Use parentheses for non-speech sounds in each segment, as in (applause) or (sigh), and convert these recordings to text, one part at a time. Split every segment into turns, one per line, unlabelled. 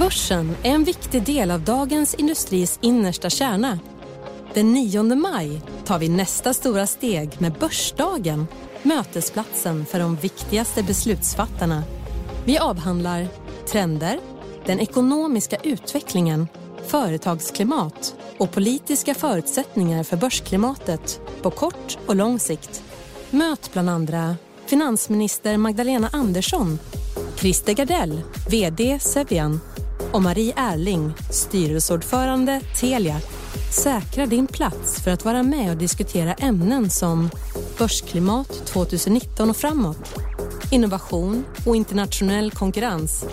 Börsen är en viktig del av dagens industris innersta kärna. Den 9 maj tar vi nästa stora steg med Börsdagen mötesplatsen för de viktigaste beslutsfattarna. Vi avhandlar trender, den ekonomiska utvecklingen, företagsklimat och politiska förutsättningar för börsklimatet på kort och lång sikt. Möt bland andra finansminister Magdalena Andersson, Christer Gardell, VD Sevian och Marie Erling, styrelseordförande Telia. Säkra din plats för att vara med och diskutera ämnen som börsklimat 2019 och framåt, innovation och internationell konkurrens,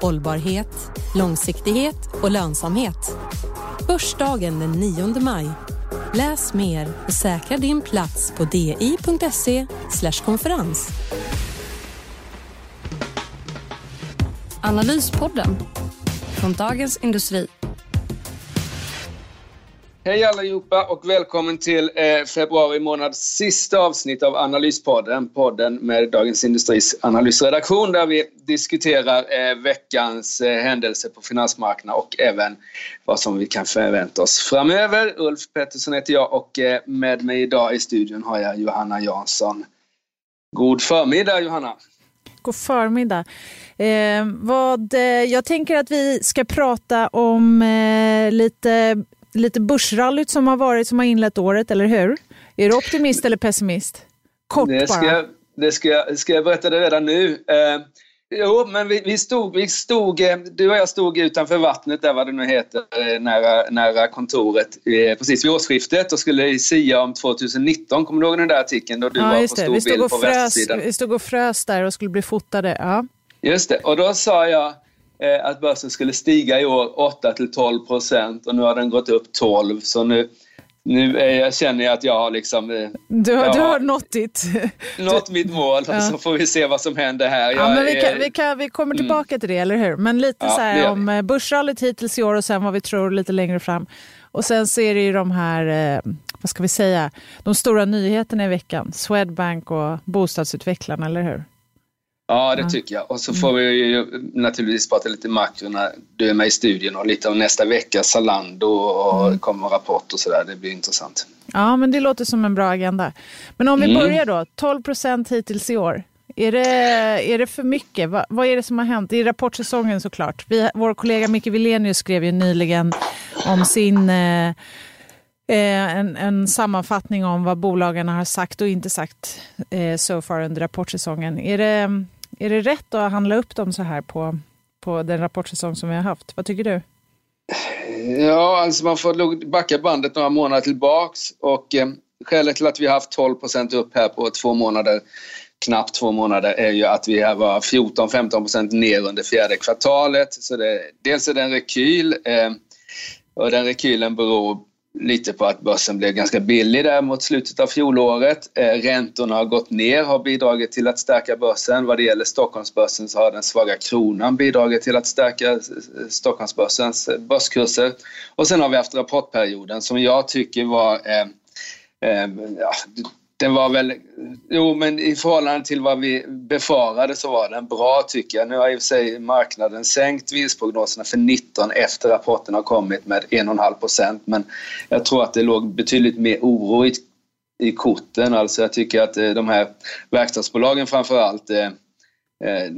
hållbarhet, långsiktighet och lönsamhet. Börsdagen den 9 maj. Läs mer och säkra din plats på di.se konferens.
Analyspodden från Dagens Industri.
Hej allihopa och välkommen till eh, februari månads sista avsnitt av Analyspodden. Podden med Dagens Industris analysredaktion där vi diskuterar eh, veckans eh, händelser på finansmarknaden och även vad som vi kan förvänta oss framöver. Ulf Pettersson heter jag och med mig idag i studion har jag Johanna Jansson. God förmiddag Johanna!
God förmiddag. Eh, vad, eh, jag tänker att vi ska prata om eh, lite, lite börsrallyt som har varit, som har inlett året, eller hur? Är du optimist eller pessimist? Kort
det ska,
bara.
Det ska, jag- ska jag berätta det redan nu? Eh, jo, men vi, vi, stod, vi stod, eh, du och jag stod utanför vattnet där vad det nu heter, eh, nära, nära kontoret precis vid årsskiftet och skulle sia om 2019. Kommer du ihåg den där artikeln då du var
Ja,
på
just det.
stor bild på
frös,
västsidan?
vi stod och frös där och skulle bli fotade. Ja.
Just det, och då sa jag eh, att börsen skulle stiga i år 8 till 12 procent och nu har den gått upp 12 så nu, nu är jag, känner jag att jag har liksom eh,
Du, har- du
Ja.
har nått ditt.
nått mitt mål
Ja.
så får vi se vad som händer här.
Ja,
Jag
men vi,
är-
kan, vi, kan, vi kommer tillbaka till det, eller hur? Men lite
Ja,
så här om eh, börsrallyt hittills i år och sen vad vi tror lite längre fram. Och sen så är det ju de här, eh, vad ska vi säga, de stora nyheterna i veckan. Swedbank och bostadsutvecklarna, eller hur?
Ja, det tycker jag. Och så får vi ju naturligtvis prata lite makro när du är med i studion och lite om nästa vecka, Zalando och
Mm.
kommer rapport och sådär. Det blir intressant.
Ja, men det låter som en bra agenda. Men om vi
Mm.
börjar då, 12 procent hittills i år. Är det, är det för mycket? Va, vad är det som har hänt? I rapportsäsongen såklart. Vi, vår kollega Micke Wilenius skrev ju nyligen om sin eh, eh, en, en sammanfattning om vad bolagen har sagt och inte sagt eh, so far under rapportsäsongen. Är det, är det rätt att handla upp dem så här på, på den rapportsäsong som vi har haft? Vad tycker du?
Ja, alltså man får backa bandet några månader tillbaks och eh, skälet till att vi har haft 12 procent upp här på två månader, knappt två månader, är ju att vi här var 14-15 procent ner under fjärde kvartalet. Så det, dels är det en rekyl eh, och den rekylen beror lite på att börsen blev ganska billig där mot slutet av fjolåret. Eh, räntorna har gått ner, har bidragit till att stärka börsen. Vad det gäller Stockholmsbörsen så har den svaga kronan bidragit till att stärka eh, Stockholmsbörsens eh, börskurser. Och sen har vi haft rapportperioden som jag tycker var eh, eh, ja, den var väl, jo men i förhållande till vad vi befarade så var den bra tycker jag. Nu har i och för sig marknaden sänkt vinstprognoserna för 19 efter rapporten har kommit med 1,5 procent men jag tror att det låg betydligt mer oro i, i korten. Alltså jag tycker att eh, de här verkstadsbolagen framför allt eh, Eh,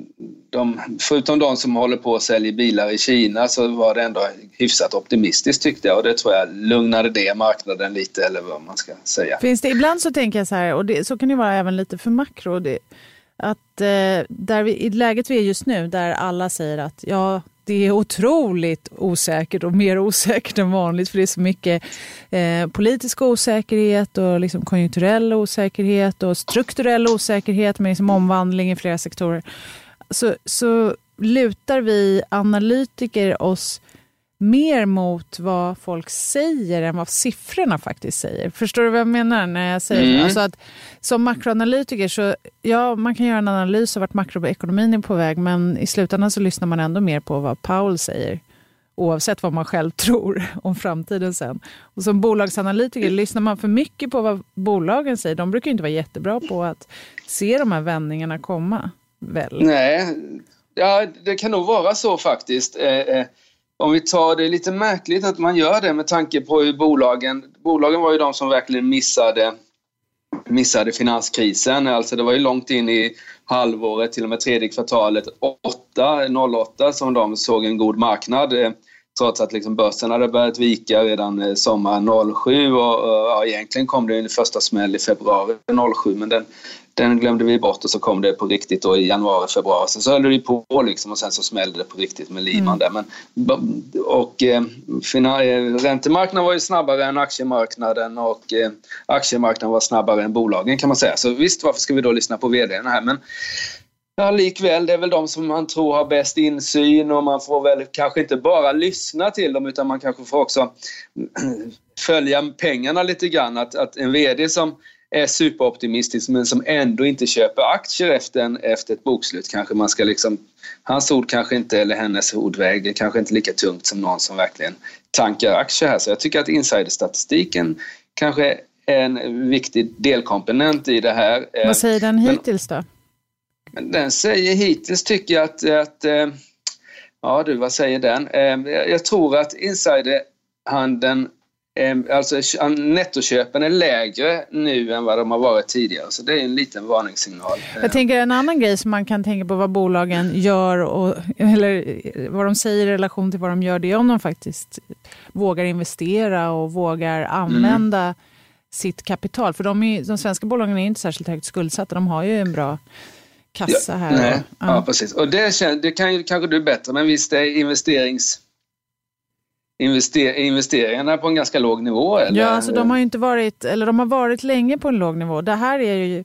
de, förutom de som håller på och säljer bilar i Kina så var det ändå hyfsat optimistiskt tyckte jag och det tror jag lugnade det marknaden lite eller vad man ska säga.
Finns det, ibland så tänker jag så här, och det, så kan det vara även lite för makro, det, att eh, där vi, i läget vi är just nu, där alla säger att ja, det är otroligt osäkert och mer osäkert än vanligt för det är så mycket eh, politisk osäkerhet och liksom konjunkturell osäkerhet och strukturell osäkerhet med liksom omvandling i flera sektorer. Så, så lutar vi analytiker oss mer mot vad folk säger än vad siffrorna faktiskt säger. Förstår du vad jag menar när jag säger mm. alltså att Som makroanalytiker så ja, man kan göra en analys av vart makroekonomin är på väg men i slutändan så lyssnar man ändå mer på vad Paul säger oavsett vad man själv (laughs) tror om framtiden sen. Och som bolagsanalytiker, lyssnar man för mycket på vad bolagen säger, de brukar inte vara jättebra på att se de här vändningarna komma. Väl?
Nej, ja, det kan nog vara så faktiskt. Eh, eh, om vi tar det lite märkligt att man gör det med tanke på hur bolagen... Bolagen var ju de som verkligen missade, missade finanskrisen. Alltså det var ju långt in i halvåret, till och med tredje kvartalet 8, 08 som de såg en god marknad. Trots att liksom börsen hade börjat vika redan eh, sommar 07 och, och ja, egentligen kom det en första smäll i februari 07 men den, den glömde vi bort och så kom det på riktigt då i januari, februari. Sen så höll det på liksom och sen så smällde det på riktigt med Lehman mm. där. Men, och eh, eh, räntemarknaden var ju snabbare än aktiemarknaden och eh, aktiemarknaden var snabbare än bolagen kan man säga. Så visst, varför ska vi då lyssna på vd här? Men Ja, likväl, det är väl de som man tror har bäst insyn och man får väl kanske inte bara lyssna till dem utan man kanske får också (clears throat) följa pengarna lite grann. Att, att en VD som är superoptimistisk men som ändå inte köper aktier efter, en, efter ett bokslut kanske man ska liksom... Hans ord kanske inte, eller hennes ord väger kanske inte lika tungt som någon som verkligen tankar aktier här. Så jag tycker att insiderstatistiken kanske är en viktig delkomponent i det här.
Vad säger den hittills då?
Men den säger hittills tycker jag att, att eh, ja du vad säger den? Eh, jag tror att insiderhandeln eh, Alltså nettoköpen är lägre nu än vad de har varit tidigare, så det är en liten varningssignal.
Jag tänker en annan grej som man kan tänka på vad bolagen gör, och, eller vad de säger i relation till vad de gör, det är om de faktiskt vågar investera och vågar använda mm. sitt kapital. För de, är, de svenska bolagen är inte särskilt högt skuldsatta, de har ju en bra kassa här.
Ja, nej, ja. ja. precis. Och det, det kan ju kanske du bättre, men visst är investerings invester, investeringarna på en ganska låg nivå? Eller?
Ja, alltså de har inte varit, eller de har varit länge på en låg nivå. Det här är ju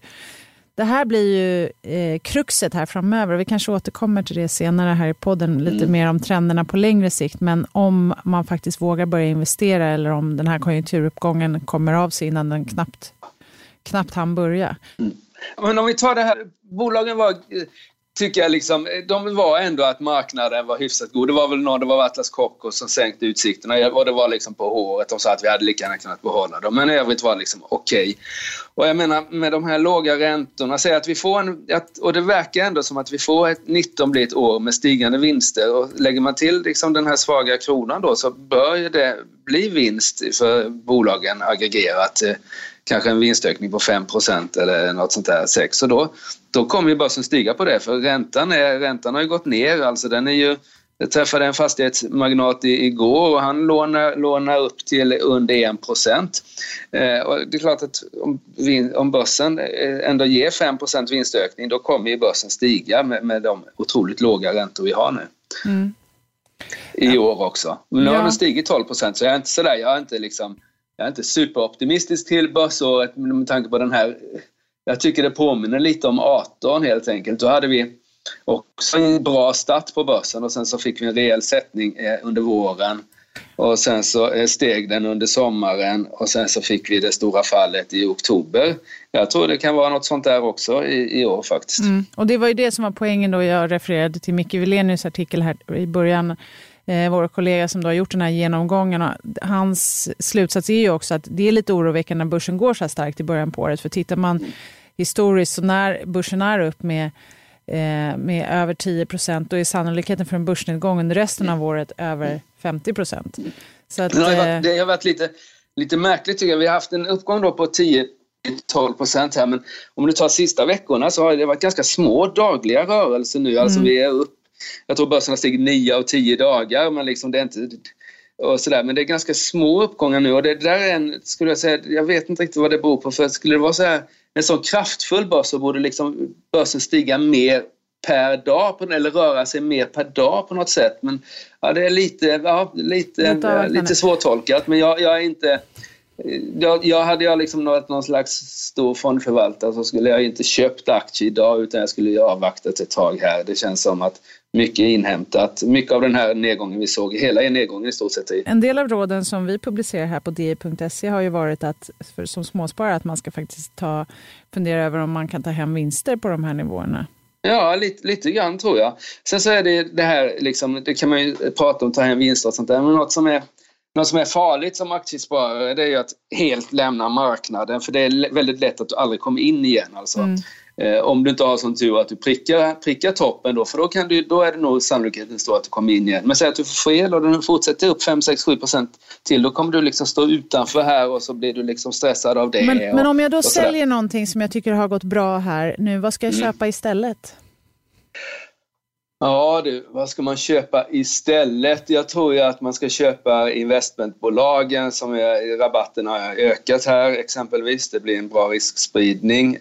det här blir ju eh, kruxet här framöver. Vi kanske återkommer till det senare här i podden, lite mm. mer om trenderna på längre sikt. Men om man faktiskt vågar börja investera eller om den här konjunkturuppgången kommer av sig innan den knappt, knappt hann börja. Mm.
Men om vi tar det här, bolagen var tycker jag liksom, de var ändå att marknaden var hyfsat god. Det var väl någon, det var Atlas Copco som sänkte utsikterna och det var liksom på håret. De sa att vi hade lika gärna kunnat behålla dem, men i övrigt var det liksom okej. Okay. Och jag menar med de här låga räntorna, säg att vi får en, och det verkar ändå som att vi får ett 19 blir ett år med stigande vinster och lägger man till liksom den här svaga kronan då så bör det bli vinst för bolagen aggregerat eh, kanske en vinstökning på 5% eller något sånt där, 6 och då, då kommer ju börsen stiga på det för räntan, är, räntan har ju gått ner, alltså den är ju jag träffade en fastighetsmagnat igår och han lånar, lånar upp till under 1 procent. Eh, det är klart att om, om börsen eh, ändå ger 5% vinstökning då kommer ju börsen stiga med, med de otroligt låga räntor vi har nu. Mm. I år också. Men nu ja. har den stigit 12 procent så jag är inte sådär, jag är inte liksom jag är inte superoptimistisk till börsåret med tanke på den här... Jag tycker det påminner lite om 18 helt enkelt. Då hade vi också en bra start på börsen och sen så fick vi en rejäl sättning eh, under våren. Och sen så eh, steg den under sommaren och sen så fick vi det stora fallet i oktober. Jag tror det kan vara något sånt där också i, i år faktiskt. Mm.
Och det var ju det som var poängen då jag refererade till Micke Wilenius artikel här i början eh, vår kollega som då har gjort den här genomgången. Hans slutsats är ju också att det är lite oroväckande när börsen går så här starkt i början på året. För tittar man historiskt så när börsen är upp med eh, med över 10 procent, då är sannolikheten för en börsnedgång under resten av året över 50 procent.
det, har varit, eh, det har varit lite, lite märkligt tycker jag. Vi har haft en uppgång då på 10 12 procent här men om du tar sista veckorna så har det varit ganska små dagliga rörelser nu. Alltså mm. vi är upp jag tror börsen har stigit 9 av 10 dagar men liksom det är inte och sådär. Men det är ganska små uppgångar nu och det där är en, skulle jag säga, jag vet inte riktigt vad det beror på för skulle det vara så här, en sån kraftfull börs så borde liksom börsen stiga mer per dag på, eller röra sig mer per dag på något sätt. Men ja, det är lite, ja, lite, lite svårtolkat men jag, jag är inte jag, jag hade jag liksom varit någon slags stor fondförvaltare så skulle jag inte köpt aktier idag utan jag skulle avvaktat ett tag här. Det känns som att mycket inhämtat. Mycket av den här nedgången vi såg, hela nedgången i stort sett.
En del av råden som vi publicerar här på di.se har ju varit att för, som småsparare att man ska faktiskt ta, fundera över om man kan ta hem vinster på de här nivåerna.
Ja, lite, lite grann tror jag. Sen så är det det här, liksom, det kan man ju prata om, ta hem vinster och sånt där, men något som är något som är farligt som aktiesparare det är ju att helt lämna marknaden för det är väldigt lätt att du aldrig kommer in igen. Alltså. Mm. Eh, om du inte har sån tur att du prickar, prickar toppen då, för då, kan du, då är det nog sannolikheten stor att du kommer in igen. Men säg att du får fel och den fortsätter upp 5, 6, 7 procent till, då kommer du liksom stå utanför här och så blir du liksom stressad av det.
Men,
och,
men om jag då säljer någonting som jag tycker har gått bra här nu, vad ska jag mm. köpa istället?
Ja du, vad ska man köpa istället? Jag tror ju att man ska köpa investmentbolagen som är, rabatten har ökat här exempelvis. Det blir en bra riskspridning.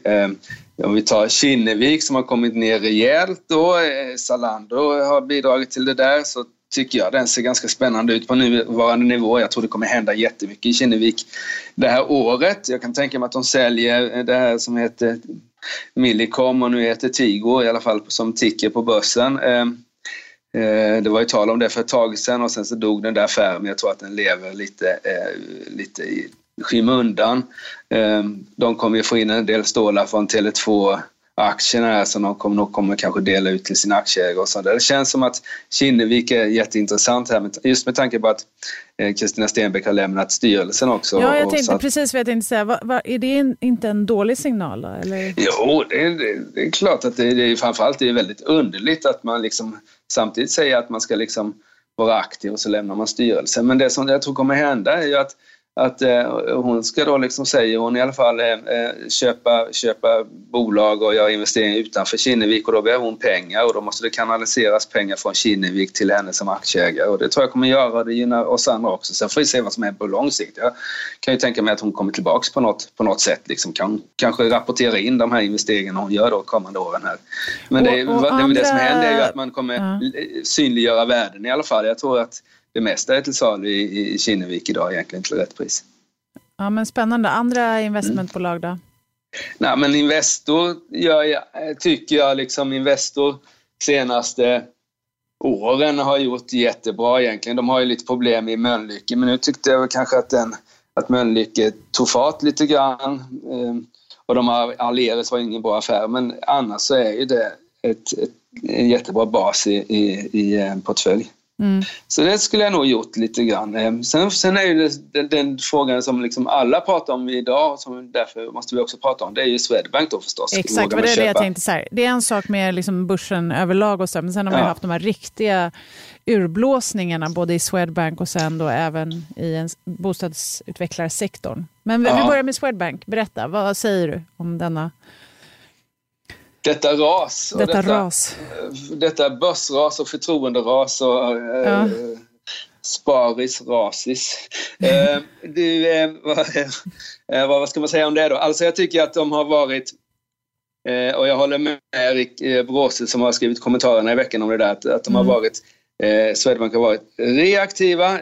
Om vi tar Kinnevik som har kommit ner rejält då, eh, Zalando har bidragit till det där, så tycker jag den ser ganska spännande ut på nuvarande nivå. Jag tror det kommer hända jättemycket i Kinnevik det här året. Jag kan tänka mig att de säljer eh, det här som heter Millicom och nu heter Tigo i alla fall som ticker på börsen. Ehm, eh, det var ju tal om det för ett tag sedan och sen så dog den där affären men jag tror att den lever lite, eh, lite i skymundan. Ehm, de kommer ju få in en del stålar från Tele2 aktierna här som de kommer, nog kommer kanske dela ut till sina aktieägare och sånt. Det känns som att Kinnevik är jätteintressant här just med tanke på att eh, Kristina Stenbeck har lämnat styrelsen också.
Ja, jag tänkte att... precis vad jag tänkte säga. Va, va, är det inte en dålig signal då? Eller?
Jo, det är, det är klart att det, det är framförallt det är väldigt underligt att man liksom samtidigt säger att man ska liksom vara aktiv och så lämnar man styrelsen. Men det som jag tror kommer hända är ju att att eh, hon ska då liksom, säger hon i alla fall, eh, eh, köpa, köpa bolag och göra investeringar utanför Kinnevik och då behöver hon pengar och då måste det kanaliseras pengar från Kinnevik till henne som aktieägare och det tror jag kommer göra och det gynnar oss andra också. Sen får vi se vad som är på lång sikt. Jag kan ju tänka mig att hon kommer tillbaks på något, på något sätt, liksom kan, kanske rapportera in de här investeringarna hon gör då kommande åren här. Men det, och det, andra... det som händer är ju att man kommer ja. synliggöra värden i alla fall. Jag tror att det mesta är till salu i, i Kinnevik idag egentligen till rätt pris.
Ja, men spännande. Andra investmentbolag då? Mm.
Nej, men Investor jag, tycker jag liksom Investor senaste åren har gjort jättebra egentligen. De har ju lite problem i Mölnlycke men nu tyckte jag kanske att, den, att Mölnlycke tog fart lite grann. Ehm, och de har, Aleris var ingen bra affär men annars så är ju det ett, ett, en jättebra bas i, i, i en portfölj. Mm. Så det skulle jag nog gjort lite grann. Eh, sen, sen är ju den, den, frågan som liksom alla pratar om idag, som därför måste vi också prata om, det är ju Swedbank då förstås.
Exakt, det är det jag tänkte. Så här. Det är en sak med liksom börsen överlag och så, men sen har man ja. haft de här riktiga urblåsningarna både i Swedbank och sen då även i en bostadsutvecklarsektorn. Men vi, ja. vi börjar med Swedbank. Berätta, vad säger du om denna
detta ras.
Detta, detta, ras.
Detta börsras och förtroenderas och eh, ja. sparis rasis. (laughs) eh, du, eh, vad, eh, vad ska man säga om det då? Alltså jag tycker att de har varit eh, och jag håller med Erik eh, Bråse som har skrivit kommentarerna i veckan om det där, att, att de har mm. varit, eh, Swedbank har varit reaktiva.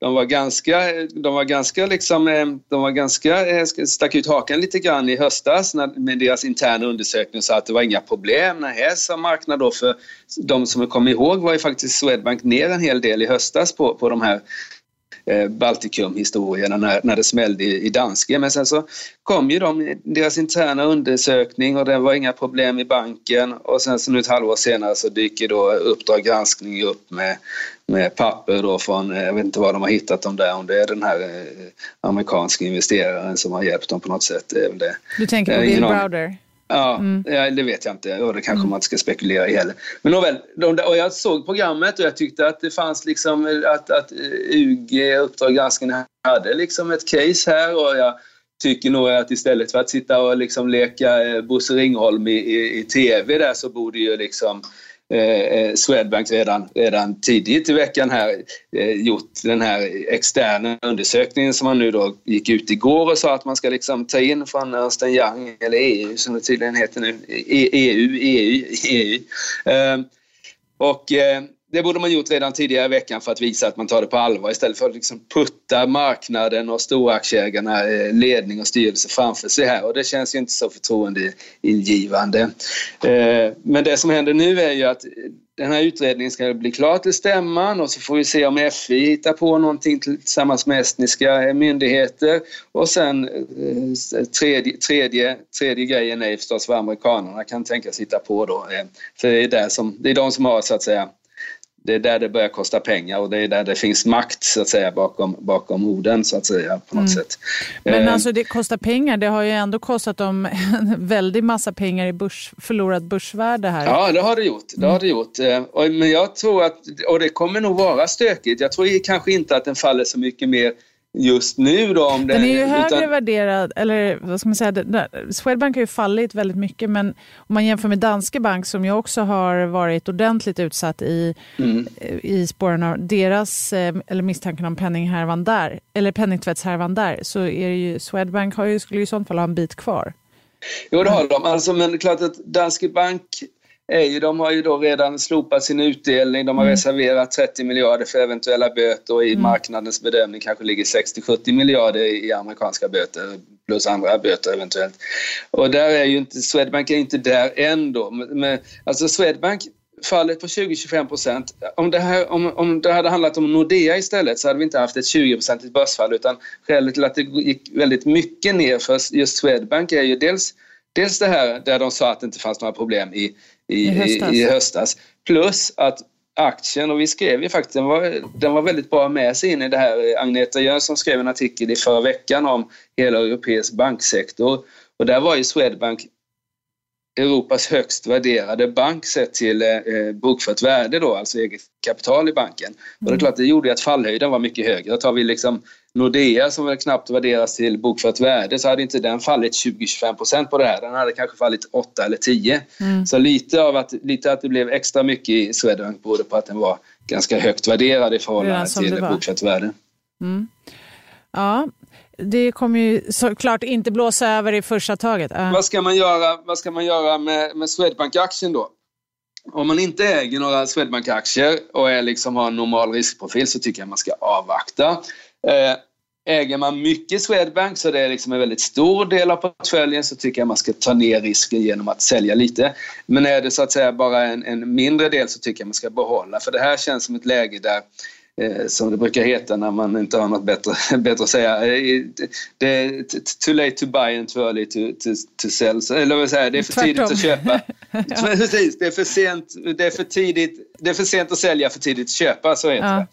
De var ganska, de var ganska liksom, eh, de var ganska, eh, stack ut hakan lite grann i höstas när, med deras interna undersökning sa att det var inga problem. Nej, sa marknaden då för de som kommer ihåg var ju faktiskt Swedbank ner en hel del i höstas på, på de här eh, Baltikum-historierna när, när det smällde i, i Danske. Men sen så kom ju de, deras interna undersökning och det var inga problem i banken och sen så nu ett halvår senare så dyker då Uppdrag granskning upp med, med papper då från, eh, jag vet inte vad de har hittat dem där, om det är den här eh, amerikanska investeraren som har hjälpt dem på något sätt. Det väl det.
Du tänker på Bill Browder?
Ja, mm. det vet jag inte och det kanske mm. man inte ska spekulera i heller. Men nåväl, och jag såg programmet och jag tyckte att det fanns liksom att, att UG, Uppdrag granskning, hade liksom ett case här och jag tycker nog att istället för att sitta och liksom leka eh, Bosse Ringholm i, i, i TV där så borde ju liksom Eh, eh Swedbank redan, redan tidigt i veckan här eh, gjort den här externa undersökningen som man nu då gick ut igår och sa att man ska liksom ta in från Ernst Young, eller EU som det tydligen heter nu, e- EU, EU, EU. Eh, och eh, det borde man gjort redan tidigare i veckan för att visa att man tar det på allvar istället för att liksom putta marknaden och storaktieägarna, eh, ledning och styrelse framför sig här och det känns ju inte så förtroendeingivande. Eh, men det som händer nu är ju att eh, den här utredningen ska bli klar till stämman och så får vi se om FI hittar på någonting tillsammans med estniska myndigheter. Och sen tredje, tredje, tredje grejen är förstås vad amerikanerna kan tänkas hitta på då. För det är, där som, det är de som har så att säga det är där det börjar kosta pengar och det är där det finns makt så att säga bakom, bakom orden så att säga på något mm. sätt.
Men eh, alltså det kostar pengar, det har ju ändå kostat dem (laughs) en väldig massa pengar i börs, förlorat börsvärde här.
Ja, det har det gjort. Det har det gjort. Eh, men jag tror att, och det kommer nog vara stökigt, jag tror kanske inte att den faller så mycket mer just nu då. Om
det, den är ju högre utan... värderad, eller vad ska man säga, Swedbank har ju fallit väldigt mycket men om man jämför med Danske Bank som ju också har varit ordentligt utsatt i, mm. i spåren av deras, eh, eller misstanken om penninghärvan där, eller penningtvättshärvan där, så är det ju, Swedbank har ju, skulle ju i sånt fall ha en bit kvar.
Jo, det har de. Alltså, men klart att Danske Bank är ju, de har ju då redan slopat sin utdelning, de har mm. reserverat 30 miljarder för eventuella böter och i mm. marknadens bedömning kanske ligger 60-70 miljarder i amerikanska böter plus andra böter eventuellt. Och där är ju inte, Swedbank är inte där ändå. Men, alltså Swedbank fallet på 20-25 procent. Om, det om, om det hade handlat om Nordea istället så hade vi inte haft ett 20-procentigt börsfall utan skälet till att det gick väldigt mycket ner för just Swedbank är ju dels Dels det här där de sa att det inte fanns några problem i, i, I, höstas. i, höstas. Plus att aktien, och vi skrev ju faktiskt, den var, den var väldigt bra med sig in i det här. Agneta Jönsson skrev en artikel i förra veckan om hela europeisk banksektor. Och där var ju Swedbank Europas högst värderade bank sett till eh, bokfört värde då, alltså eget kapital i banken. Och det är mm. klart, det gjorde att fallhöjden var mycket högre. Tar vi liksom Nordea som väl knappt värderas till bokfört värde så hade inte den fallit 20-25% på det här. Den hade kanske fallit 8 eller 10. Mm. Så lite av att, lite att det blev extra mycket i Swedbank berodde på att den var ganska högt värderad i förhållande till bokfört värde. Mm.
Ja, det kommer ju såklart inte blåsa över i första taget.
Uh. Vad ska man göra, vad ska man göra med, med Swedbank-aktien då? Om man inte äger några Swedbank-aktier och är liksom har en normal riskprofil så tycker jag man ska avvakta. Eh, äger man mycket Swedbank så det är liksom en väldigt stor del av portföljen så tycker jag man ska ta ner risken genom att sälja lite. Men är det så att säga bara en, en mindre del så tycker jag man ska behålla för det här känns som ett läge där som det brukar heta när man inte har något bättre, (laughs) bättre att säga. Eh, det är too late to buy and too early to, to, to sell. Eller vad säga, det är för Tvärtom. tidigt att köpa. (laughs) ja. (laughs) Precis, det är för sent, det är för tidigt, det är för sent att sälja, för tidigt att köpa, så heter ja. det.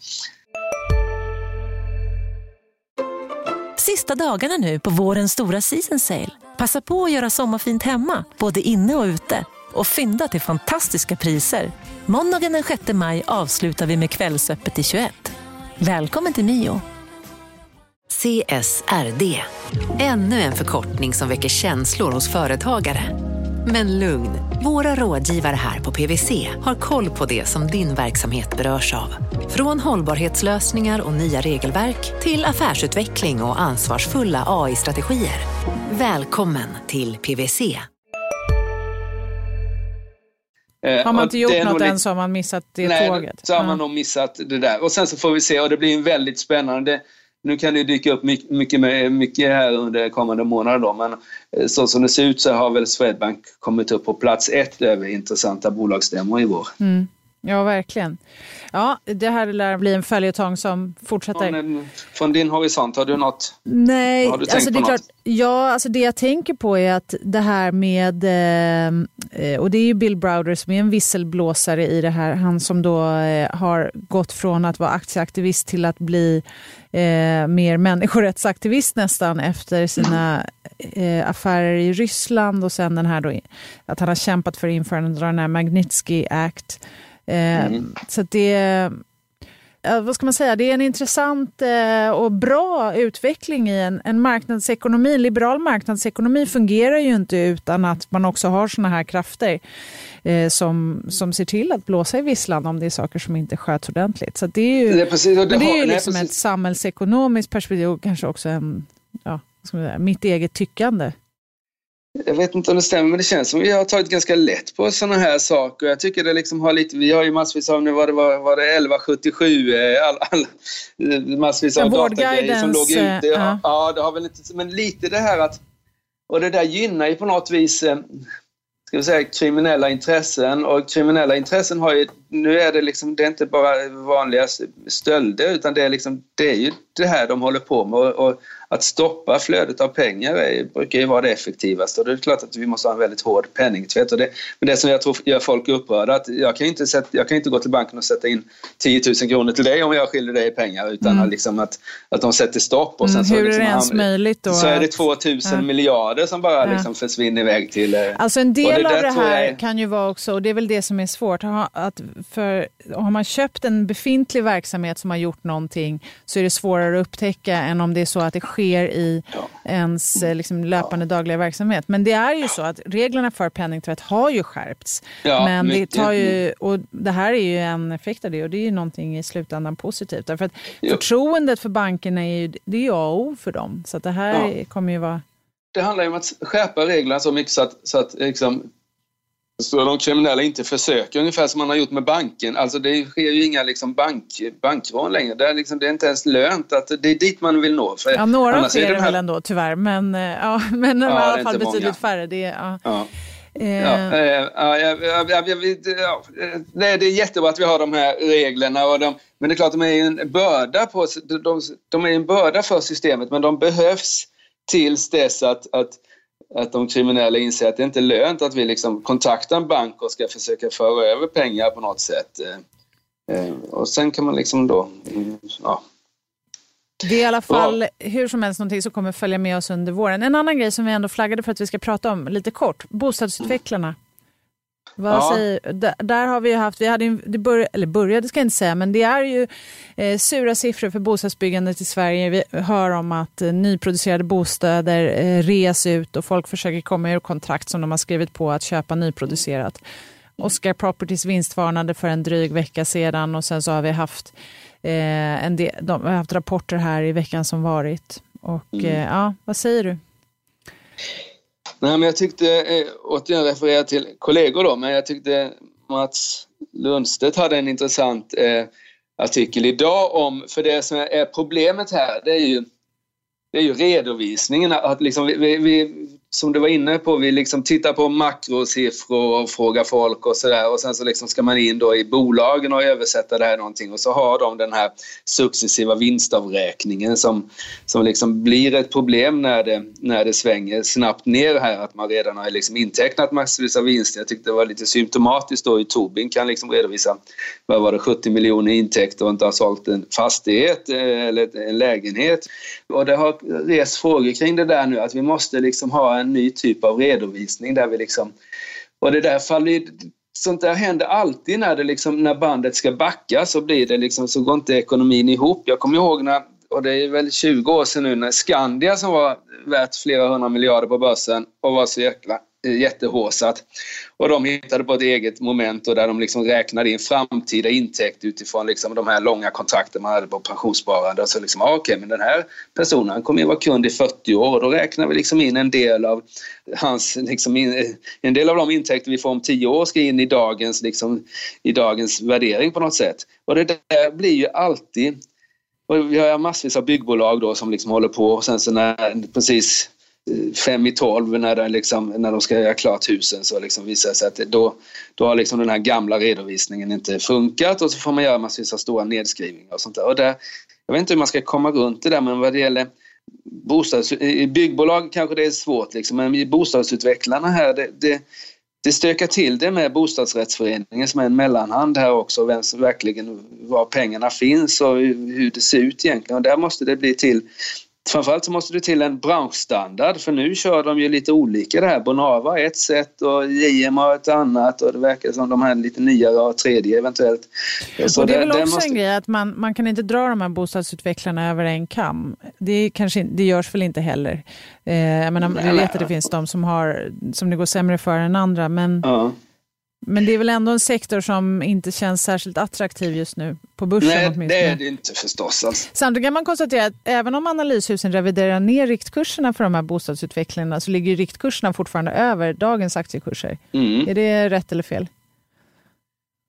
Sista dagarna nu på vårens stora season sale. Passa på att göra sommarfint hemma, både inne och ute. Och fynda till fantastiska priser. Måndagen den 6 maj avslutar vi med Kvällsöppet i 21. Välkommen till Mio.
CSRD, ännu en förkortning som väcker känslor hos företagare. Men lugn, våra rådgivare här på PWC har koll på det som din verksamhet berörs av. Från hållbarhetslösningar och nya regelverk till affärsutveckling och ansvarsfulla AI-strategier. Välkommen till PWC.
Eh, har man inte gjort något än så har man missat det
nej,
tåget.
så har man nog missat det där. Och sen så får vi se och det blir en väldigt spännande nu kan det dyka upp mycket, mycket här under kommande månader då, men eh, så som det ser ut så har väl Swedbank kommit upp på plats ett över intressanta bolagsstämmor i vår. Mm.
Ja, verkligen. Ja, det här lär bli en följetong som fortsätter.
Från, från, din horisont, har du något?
Nej, har du alltså det är klart, ja, alltså det jag tänker på är att det här med, eh, och det är ju Bill Browder som är en visselblåsare i det här, han som då eh, har gått från att vara aktieaktivist till att bli eh, mer människorättsaktivist nästan efter sina eh, affärer i Ryssland och sen den här då, att han har kämpat för införandet av den här Magnitsky Act Eh, mm. Så det vad ska man säga, det är en intressant eh, och bra utveckling i en, en marknadsekonomi. En liberal marknadsekonomi fungerar ju inte utan att man också har såna här krafter eh, som, som ser till att blåsa i visslan om det är saker som inte sköts ordentligt. Så det är ju, det precis, det, det är ju liksom ett samhällsekonomiskt perspektiv och kanske också en, ja, ska man säga, mitt eget tyckande.
Jag vet inte om det stämmer, men det känns som att vi har tagit ganska lätt på sådana här saker. Jag tycker det liksom har lite, vi har ju massvis av, nu var det, var, var det 1177, eh, all, all, massvis av datagrejer som låg ute. Ja, ja. ja, det har väl inte, men lite det här att, och det där gynnar ju på något vis, eh, ska vi säga, kriminella intressen och kriminella intressen har ju nu är det liksom, det är inte bara vanliga stölder utan det är liksom, det är ju det här de håller på med och, och att stoppa flödet av pengar är, brukar ju vara det effektivaste och det är klart att vi måste ha en väldigt hård penningtvätt. Och det, men det som jag tror gör folk upprörda att jag kan inte, sätta, jag kan inte gå till banken och sätta in 10 000 kronor till dig om jag skiljer dig i pengar utan mm. liksom att, att de sätter stopp. Och sen
mm,
så
hur
liksom,
är det ens möjligt då?
Så är det 2 000 ja. miljarder som bara liksom försvinner iväg till... Eh,
alltså en del det av det här jag... kan ju vara också, och det är väl det som är svårt, att för, har man köpt en befintlig verksamhet som har gjort någonting så är det svårare att upptäcka än om det är så att det sker i ens eh, liksom, löpande dagliga verksamhet. Men det är ju så att reglerna för penningtvätt har ju skärpts. Ja, men det tar ju, och det här är ju en effekt av det och det är ju någonting i slutändan positivt. Därför att förtroendet för bankerna är ju det är A och O för dem. Så det här ja. kommer ju vara...
Det handlar ju om att skärpa reglerna så mycket så att, så att liksom, så de kriminella inte försöker, ungefär som man har gjort med banken. Alltså det sker ju inga liksom bank, bankrån längre. Det är, liksom, det är inte ens lönt. Att det är dit man vill nå.
För ja, några sker det här... väl ändå tyvärr, men, eh, ja, (laughs) men ja, i alla fall betydligt många. färre. Det, ja. Ja.
det är jättebra att vi har de här reglerna. Och de, men det är klart, de är en börda, på, de, de är en börda för systemet, men de behövs tills dess att, att att de kriminella inser att det inte är lönt att vi liksom kontaktar en bank och ska försöka föra över pengar på något sätt. Eh, eh, och sen kan man liksom då, mm, ja.
Det är i alla fall ja. hur som helst någonting som kommer följa med oss under våren. En annan grej som vi ändå flaggade för att vi ska prata om lite kort, bostadsutvecklarna. Vad ja. säger, där, där, har vi haft, vi hade, det bör, eller började ska jag inte säga, men det är ju eh, sura siffror för bostadsbyggandet i Sverige. Vi hör om att eh, nyproducerade bostäder eh, res ut och folk försöker komma ur kontrakt som de har skrivit på att köpa nyproducerat. Oscar Properties vinstvarnade för en dryg vecka sedan och sen så har vi haft, eh, en del, de har haft rapporter här i veckan som varit. Och mm. eh, ja, vad säger du?
Nej, men jag tyckte, eh, återigen referera till kollegor då, men jag tyckte Mats Lundstedt hade en intressant eh, artikel idag om, för det som är problemet här, det är ju, det är ju redovisningen. Att liksom vi, vi, som du var inne på, vi liksom tittar på makrosiffror och frågar folk och sådär. Och sen så liksom ska man in då i bolagen och översätta det här någonting. Och så har de den här successiva vinstavräkningen som, som liksom blir ett problem när det, när det svänger snabbt ner här. Att man redan har liksom intecknat massvis av vinster. Jag tyckte det var lite symptomatiskt då i Tobin kan liksom redovisa. Vad var det, 70 miljoner i intäkter och inte har sålt en fastighet eh, eller en lägenhet. Och det har rest frågor kring det där nu att vi måste liksom ha en en ny typ av redovisning där vi liksom... Och det där faller Sånt där händer alltid när, det liksom, när bandet ska backa så blir det liksom, så går inte ekonomin ihop. Jag kommer ihåg när, och det är väl 20 år sedan nu, när Skandia som var värt flera hundra miljarder på börsen och var så jäkla Eh, jättehåsat. Och de hittade på ett eget moment och där de liksom räknade in framtida intäkt utifrån liksom de här långa kontrakten man hade på pensionssparande. Och så liksom, ah, okej, okay, men den här personen kommer ju vara kund i 40 år och då räknar vi liksom in en del av hans, liksom in, en del av de intäkter vi får om 10 år ska in i dagens, liksom, i dagens värdering på något sätt. Och det där blir ju alltid och vi har massvis av byggbolag då som liksom håller på och sen så när precis fem i tolv när, liksom, när de ska göra klart husen så liksom visar det sig att då, då har liksom den här gamla redovisningen inte funkat och så får man göra massvis av stora nedskrivningar och sånt där. Och där, jag vet inte hur man ska komma runt det där men vad det gäller bostads, i byggbolag kanske det är svårt liksom, men bostadsutvecklarna här det, det, det stökar till det med bostadsrättsföreningen som är en mellanhand här också, vem som verkligen, var pengarna finns och hur det ser ut egentligen. Och där måste det bli till Framförallt så måste det till en branschstandard för nu kör de ju lite olika det här. Bonava har ett sätt och JM har ett annat och det verkar som de här lite nyare har tredje eventuellt.
Så och det är väl också måste... en grej att man, man kan inte dra de här bostadsutvecklarna över en kam. Det, kanske, det görs väl inte heller. Eh, jag menar, vi vet att det finns de som, har, som det går sämre för än andra men ja. Men det är väl ändå en sektor som inte känns särskilt attraktiv just nu på börsen
Nej,
åtminstone.
det är det inte förstås. Alltså.
Samtidigt kan man konstatera att även om analyshusen reviderar ner riktkurserna för de här bostadsutvecklingarna så ligger riktkurserna fortfarande över dagens aktiekurser. Mm. Är det rätt eller fel?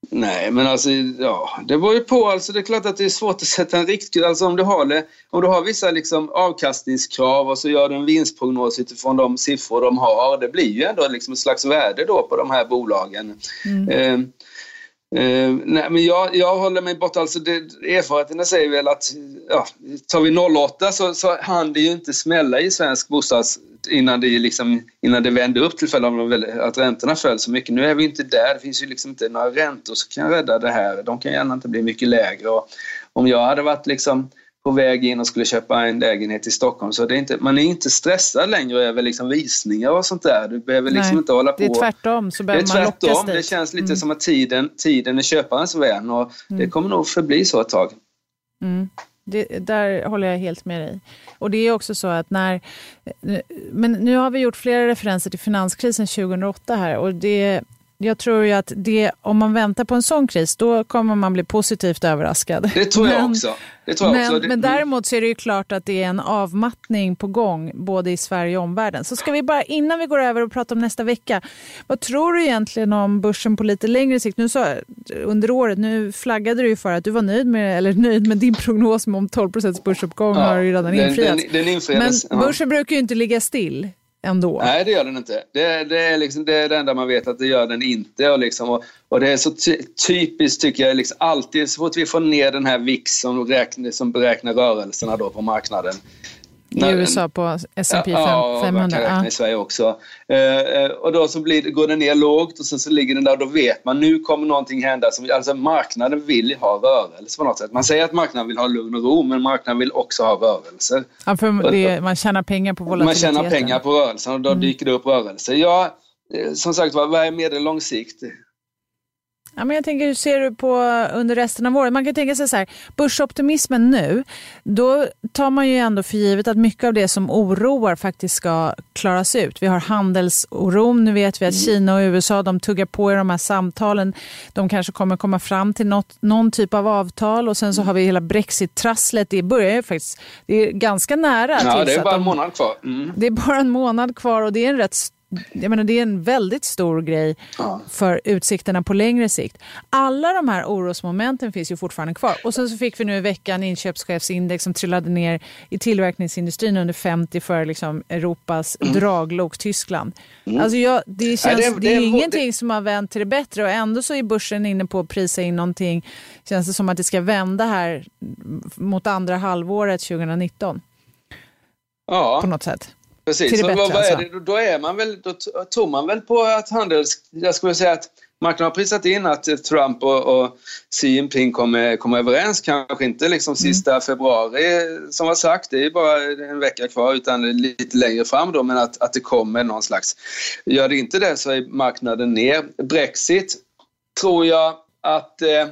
Nej, men alltså ja, det beror ju på. Alltså, det är klart att det är svårt att sätta en riktkurs. Alltså, om, du har det, om du har vissa liksom, avkastningskrav och så gör du en vinstprognos utifrån de siffror de har. Det blir ju ändå liksom ett slags värde då på de här bolagen. Mm. Eh, Uh, nej, men jag, jag håller mig borta. Alltså det, erfarenheterna säger väl att ja, tar vi 08 så, så hann det ju inte smälla i svensk bostads innan det, liksom, innan det vände upp till följd av att räntorna föll så mycket. Nu är vi inte där. Det finns ju liksom inte några räntor som kan rädda det här. De kan gärna inte bli mycket lägre. Och om jag hade varit liksom på väg in och skulle köpa en lägenhet i Stockholm så det är inte, man är inte stressad längre över liksom visningar och sånt där. Du behöver liksom
Nej,
inte hålla på.
Det är tvärtom. Så behöver
det är
tvärtom.
Man lockas det känns lite mm. som att tiden, tiden är köparens vän och mm. det kommer nog förbli så ett tag.
Mm. Det, där håller jag helt med dig. Och det är också så att när... Eh, men nu har vi gjort flera referenser till finanskrisen 2008 här och det jag tror ju att det, om man väntar på en sån kris, då kommer man bli positivt överraskad.
Det tror jag men, också. Det tror
men,
jag också.
men däremot så är det ju klart att det är en avmattning på gång, både i Sverige och omvärlden. Så ska vi bara, innan vi går över och pratar om nästa vecka, vad tror du egentligen om börsen på lite längre sikt? Nu så, under året, nu flaggade du ju för att du var nöjd med, eller nöjd med din prognos om 12 börsuppgång ja, har ju redan infriats.
Den, den, den
men börsen ja. brukar ju inte ligga still ändå.
Nej, det gör den inte. Det, det, är, liksom, det är det enda man vet att det gör den inte. Och, liksom, och, och det är så ty typiskt tycker jag, liksom, alltid så fort vi får ner den här VIX som, räknar, som beräknar rörelserna då på marknaden
i USA på S&P 500? Ja, 500. man kan
räkna ja. i Sverige också. Eh, eh, och då så blir, går den ner lågt och sen så ligger den där och då vet man nu kommer någonting hända. Som, alltså marknaden vill ha rörelse på något sätt. Man säger att marknaden vill ha lugn och ro men marknaden vill också ha rörelser.
Ja, för det, man tjänar pengar på volatiliteten.
Man tjänar pengar på rörelsen och då mm. dyker det upp rörelser. Ja, eh, som sagt vad är medellång sikt?
Ja, men jag tänker, hur ser du på under resten av året? Man kan tänka sig så här, börsoptimismen nu, då tar man ju ändå för givet att mycket av det som oroar faktiskt ska klaras ut. Vi har handelsoron, nu vet vi att mm. Kina och USA de tuggar på i de här samtalen. De kanske kommer komma fram till något, någon typ av avtal och sen så har vi hela brexit-trasslet. Det börjar ju faktiskt, det är ganska nära.
Ja, det är bara en månad kvar. Mm.
Det är bara en månad kvar och det är en rätt jag menar, det är en väldigt stor grej ja. för utsikterna på längre sikt. Alla de här orosmomenten finns ju fortfarande kvar. Och sen så fick vi nu i veckan inköpschefsindex som trillade ner i tillverkningsindustrin under 50 för liksom Europas mm. draglok Tyskland. Mm. Alltså jag, det, känns, Nej, det, det är det, ingenting som har vänt till det bättre och ändå så är börsen inne på att prisa in någonting. Känns det som att det ska vända här mot andra halvåret 2019.
Ja.
På något sätt.
Precis, till det bättre, vad, alltså. det? Då, är man väl, då tror man väl på att handels... Jag skulle säga att marknaden har prisat in att Trump och, och Xi Jinping kommer, kommer överens. Kanske inte liksom mm. sista mm. februari som var sagt, det är bara en vecka kvar, utan lite längre fram då, men att, att det kommer någon slags... Gör det inte det så är marknaden ner. Brexit tror jag att eh,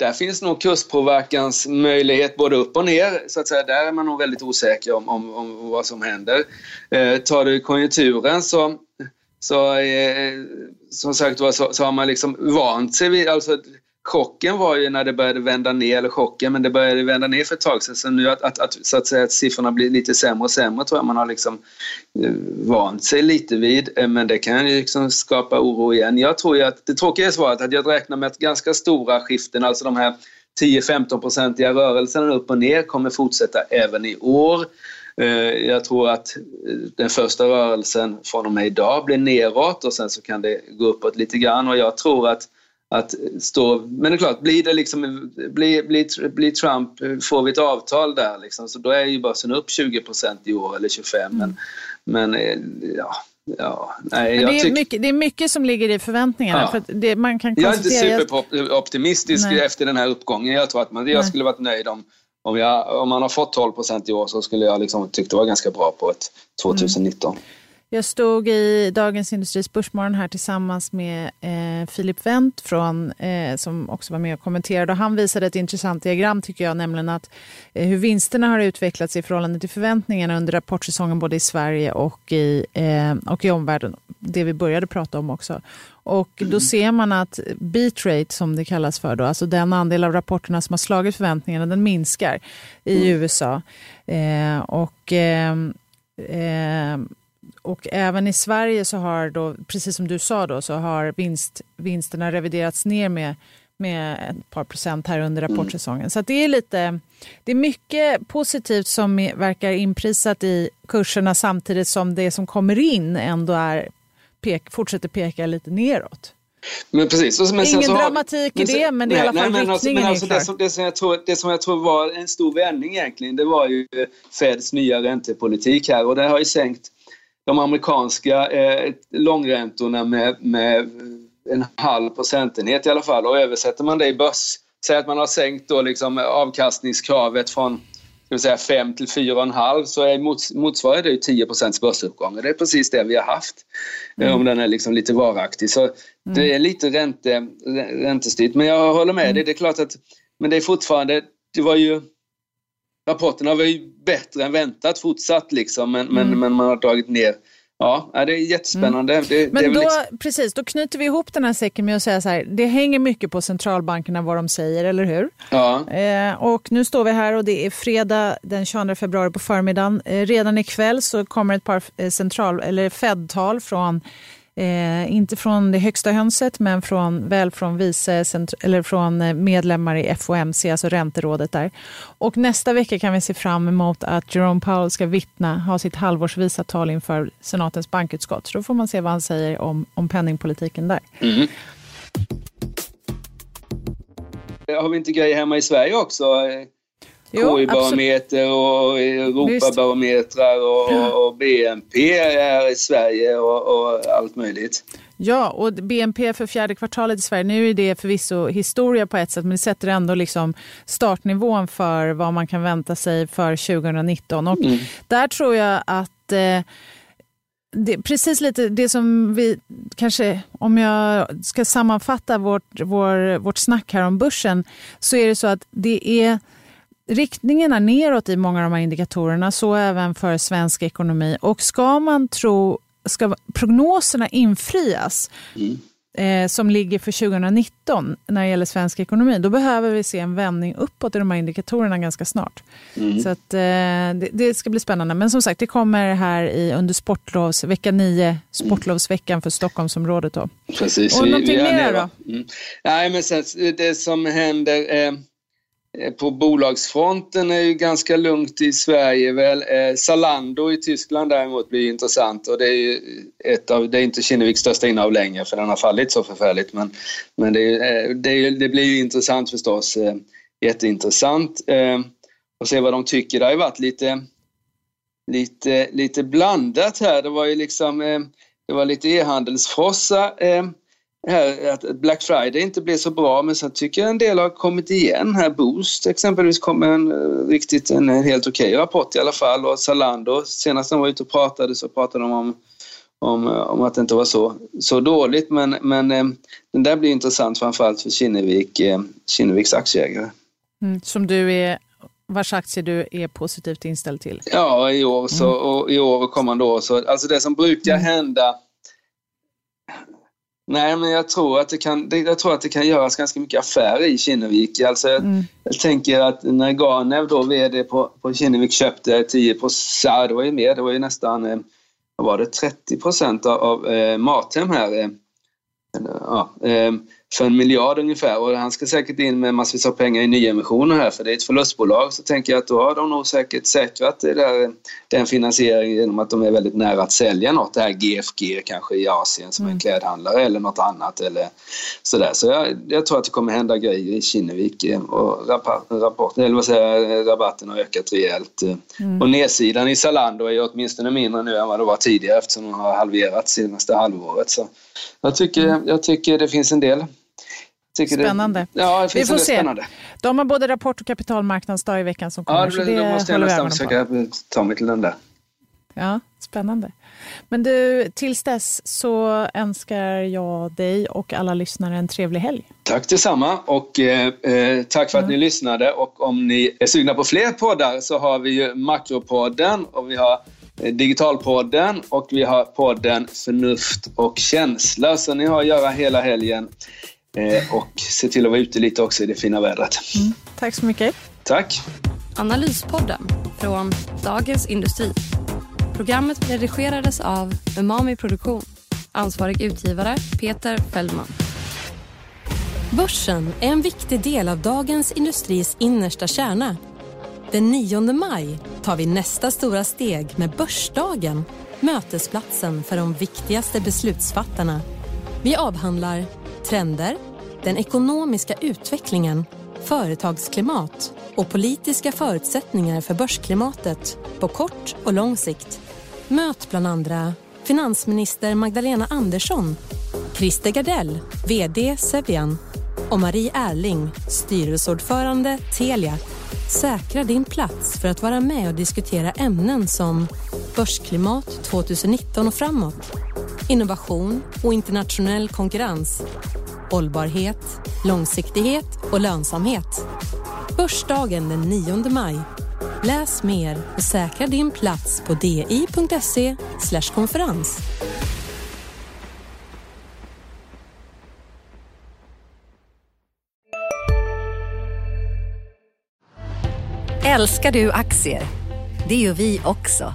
där finns nog kurspåverkansmöjlighet både upp och ner. Så att säga. Där är man nog väldigt osäker om, om, om vad som händer. Eh, tar du konjunkturen så, så eh, som sagt så, så, har man liksom vant sig vid, alltså chocken var ju när det började vända ner, eller chocken, men det började vända ner för ett tag sedan. Så nu att, att, att, så att, säga, att siffrorna blir lite sämre och sämre tror jag man har liksom eh, vant sig lite vid. Eh, men det kan ju liksom skapa oro igen. Jag tror ju att det tråkiga är svaret att jag räknar med att ganska stora skiften, alltså de här 10-15-procentiga rörelserna upp och ner kommer fortsätta även i år. Eh, jag tror att den första rörelsen från och med idag blir neråt och sen så kan det gå uppåt lite grann och jag tror att att stå... Men det är klart, blir det liksom... Blir, blir, blir Trump... Får vi ett avtal där liksom, så då är ju börsen upp 20% i år eller 25 men, men eh, ja, Ja, nej,
det, är mycket, det är mycket som ligger i förväntningarna. Ja. För det, man kan
jag är inte superoptimistisk nej. efter den här uppgången. Jag tror att man, jag skulle varit nöjd om, om, jag, om man har fått 12% i år så skulle jag liksom tyckt det var ganska bra på ett 2019. Mm.
Jag stod i Dagens Industris Börsmorgon här tillsammans med eh, Filip Wendt från, eh, som också var med och kommenterade. Och han visade ett intressant diagram tycker jag, nämligen att eh, hur vinsterna har utvecklats i förhållande till förväntningarna under rapportsäsongen både i Sverige och i, eh, och i omvärlden. Det vi började prata om också. Och då mm. ser man att beat rate, som det kallas för, då, alltså den andel av rapporterna som har slagit förväntningarna, den minskar i mm. USA. Eh, och eh, och även i Sverige så har då, precis som du sa då, så har vinst, vinsterna reviderats ner med, med ett par procent här under mm. rapportsäsongen. Mm. Så det är lite, det är mycket positivt som verkar inprisat i kurserna samtidigt som det som kommer in ändå är pek, fortsätter peka lite neråt.
Men precis.
Men Ingen dramatik i det, men det är i alla fall nej, riktningen
alltså, men alltså, det, som, det, som jag tror, det som jag tror var en stor vändning egentligen, det var ju Feds nya räntepolitik här och det har ju sänkt de amerikanska eh, långräntorna med, med en halv procentenhet i alla fall och översätter man det i börs, säg att man har sänkt då liksom avkastningskravet från ska vi säga 5 till 4,5 så är mots motsvarar det 10 börsuppgång. Det är precis det vi har haft. Mm. Om den är liksom lite varaktig. Så mm. det är lite ränte, räntestyrt. Men jag håller med mm. dig. Det är klart att men det är fortfarande, det var ju rapporterna var ju bättre än väntat fortsatt liksom men, men, mm. men man har dragit ner Ja, det är jättespännande. Mm. Det,
Men
det
då, liksom... precis, då knyter vi ihop den här säcken med att säga så här, det hänger mycket på centralbankerna vad de säger, eller hur?
Ja.
Eh, och nu står vi här och det är fredag den 22 februari på förmiddagen. Eh, redan ikväll så kommer ett par eh, central, eller Fed-tal från Eh, inte från det högsta hönset, men från, väl från, vice, eller från eh, medlemmar i FOMC, alltså ränterådet där. Och nästa vecka kan vi se fram emot att Jerome Powell ska vittna, ha sitt halvårsvisa tal inför senatens bankutskott. Så då får man se vad han säger om, om penningpolitiken där.
Mm. Har vi inte grejer hemma i Sverige också? KI-barometer och Europabarometrar och, och, BNP är i Sverige och, och, allt möjligt.
Ja, och BNP för fjärde kvartalet i Sverige, nu är det förvisso historia på ett sätt, men det sätter ändå liksom startnivån för vad man kan vänta sig för 2019. Och mm. där tror jag att eh, det, precis lite det som vi kanske, om jag ska sammanfatta vårt, vår, vårt snack här om börsen, så är det så att det är riktningen är neråt i många av de här indikatorerna, så även för svensk ekonomi. Och ska man tro, ska prognoserna infrias, mm. eh, som ligger för 2019 när det gäller svensk ekonomi, då behöver vi se en vändning uppåt i de här indikatorerna ganska snart. Mm. Så att, eh, det, det, ska bli spännande. Men som sagt, det kommer här i, under sportlovs, vecka 9, sportlovsveckan för Stockholmsområdet. Då.
Precis.
Och vi, någonting mer då?
Mm. Nej, men sen, det som händer Eh, Eh, på bolagsfronten är ju ganska lugnt i Sverige väl. Eh, Zalando i Tyskland däremot blir intressant och det är ju ett av, det är inte Kinneviks största innehav längre för den har fallit så förfärligt men, men det, är, det, är, det blir ju intressant förstås. Eh, jätteintressant. Eh, och se vad de tycker. Det har ju varit lite, lite, lite blandat här. Det var ju liksom, det var lite e-handelsfrossa här, att Black Friday inte blev så bra men sen tycker jag en del har kommit igen här. Boost exempelvis kom en eh, riktigt en helt okej okay rapport i alla fall och Zalando senast de var ute och pratade så pratade de om om, eh, om att det inte var så, så dåligt men, men eh, den där blir intressant framförallt för Kinnevik, Kinneviks aktieägare.
Mm, som du är vars aktier du är positivt inställd till?
Ja, i år, så, mm. och, i år och kommande år. Så, alltså det som brukar mm. hända Nej, men jag tror att det kan, jag tror att det kan göras ganska mycket affärer i Kinnevik. Alltså, mm. jag, tänker att när Ganev, då VD på, på Kinnevik, köpte 10 procent, det var ju mer, det var ju nästan eh, vad var det, 30 procent av, av eh, Mathem här. Eh, ja, eh, för en miljard ungefär och han ska säkert in med massvis av pengar i nyemissioner här för det är ett förlustbolag så tänker jag att då har de nog säkert säkrat det där, den finansieringen genom att de är väldigt nära att sälja något, det här GFG kanske i Asien som mm. en klädhandlare eller något annat eller sådär. Så jag, jag tror att det kommer hända grejer i Kinnevik och rapport, eller vad säger, rabatten har ökat rejält. Mm. Och nedsidan i Zalando är ju åtminstone mindre nu än vad det var tidigare eftersom de har halverats senaste halvåret. Så jag tycker, jag tycker det finns en del
Spännande.
Det, ja, det Vi får se. Spännande.
De har både rapport och kapitalmarknadsdag i veckan som kommer.
Ja, det, det då måste jag nästan försöka ta mig till den där.
Ja, spännande. Men du, tills dess så önskar jag dig och alla lyssnare en trevlig helg.
Tack detsamma och eh, eh tack för att mm. ni lyssnade. Och om ni är sugna på fler poddar så har vi ju Makropodden och vi har eh, Digitalpodden och vi har podden Förnuft och känsla. Så ni har att göra hela helgen. Eh, och se till att vara ute lite också i det fina vädret.
Mm. Tack så mycket.
Tack.
Analyspodden från Dagens Industri. Programmet redigerades av Umami Produktion. Ansvarig utgivare Peter Fellman.
Börsen är en viktig del av Dagens Industris innersta kärna. Den 9 maj tar vi nästa stora steg med Börsdagen mötesplatsen för de viktigaste beslutsfattarna. Vi avhandlar trender, den ekonomiska utvecklingen, företagsklimat och politiska förutsättningar för börsklimatet på kort och lång sikt. Möt bland andra finansminister Magdalena Andersson, Christer Gardell, VD Sevian och Marie Erling, styrelseordförande Telia. Säkra din plats för att vara med och diskutera ämnen som börsklimat 2019 och framåt, innovation och internationell konkurrens, hållbarhet, långsiktighet och lönsamhet. Börsdagen den 9 maj. Läs mer och säkra din plats på di.se konferens.
Älskar du aktier? Det gör vi också.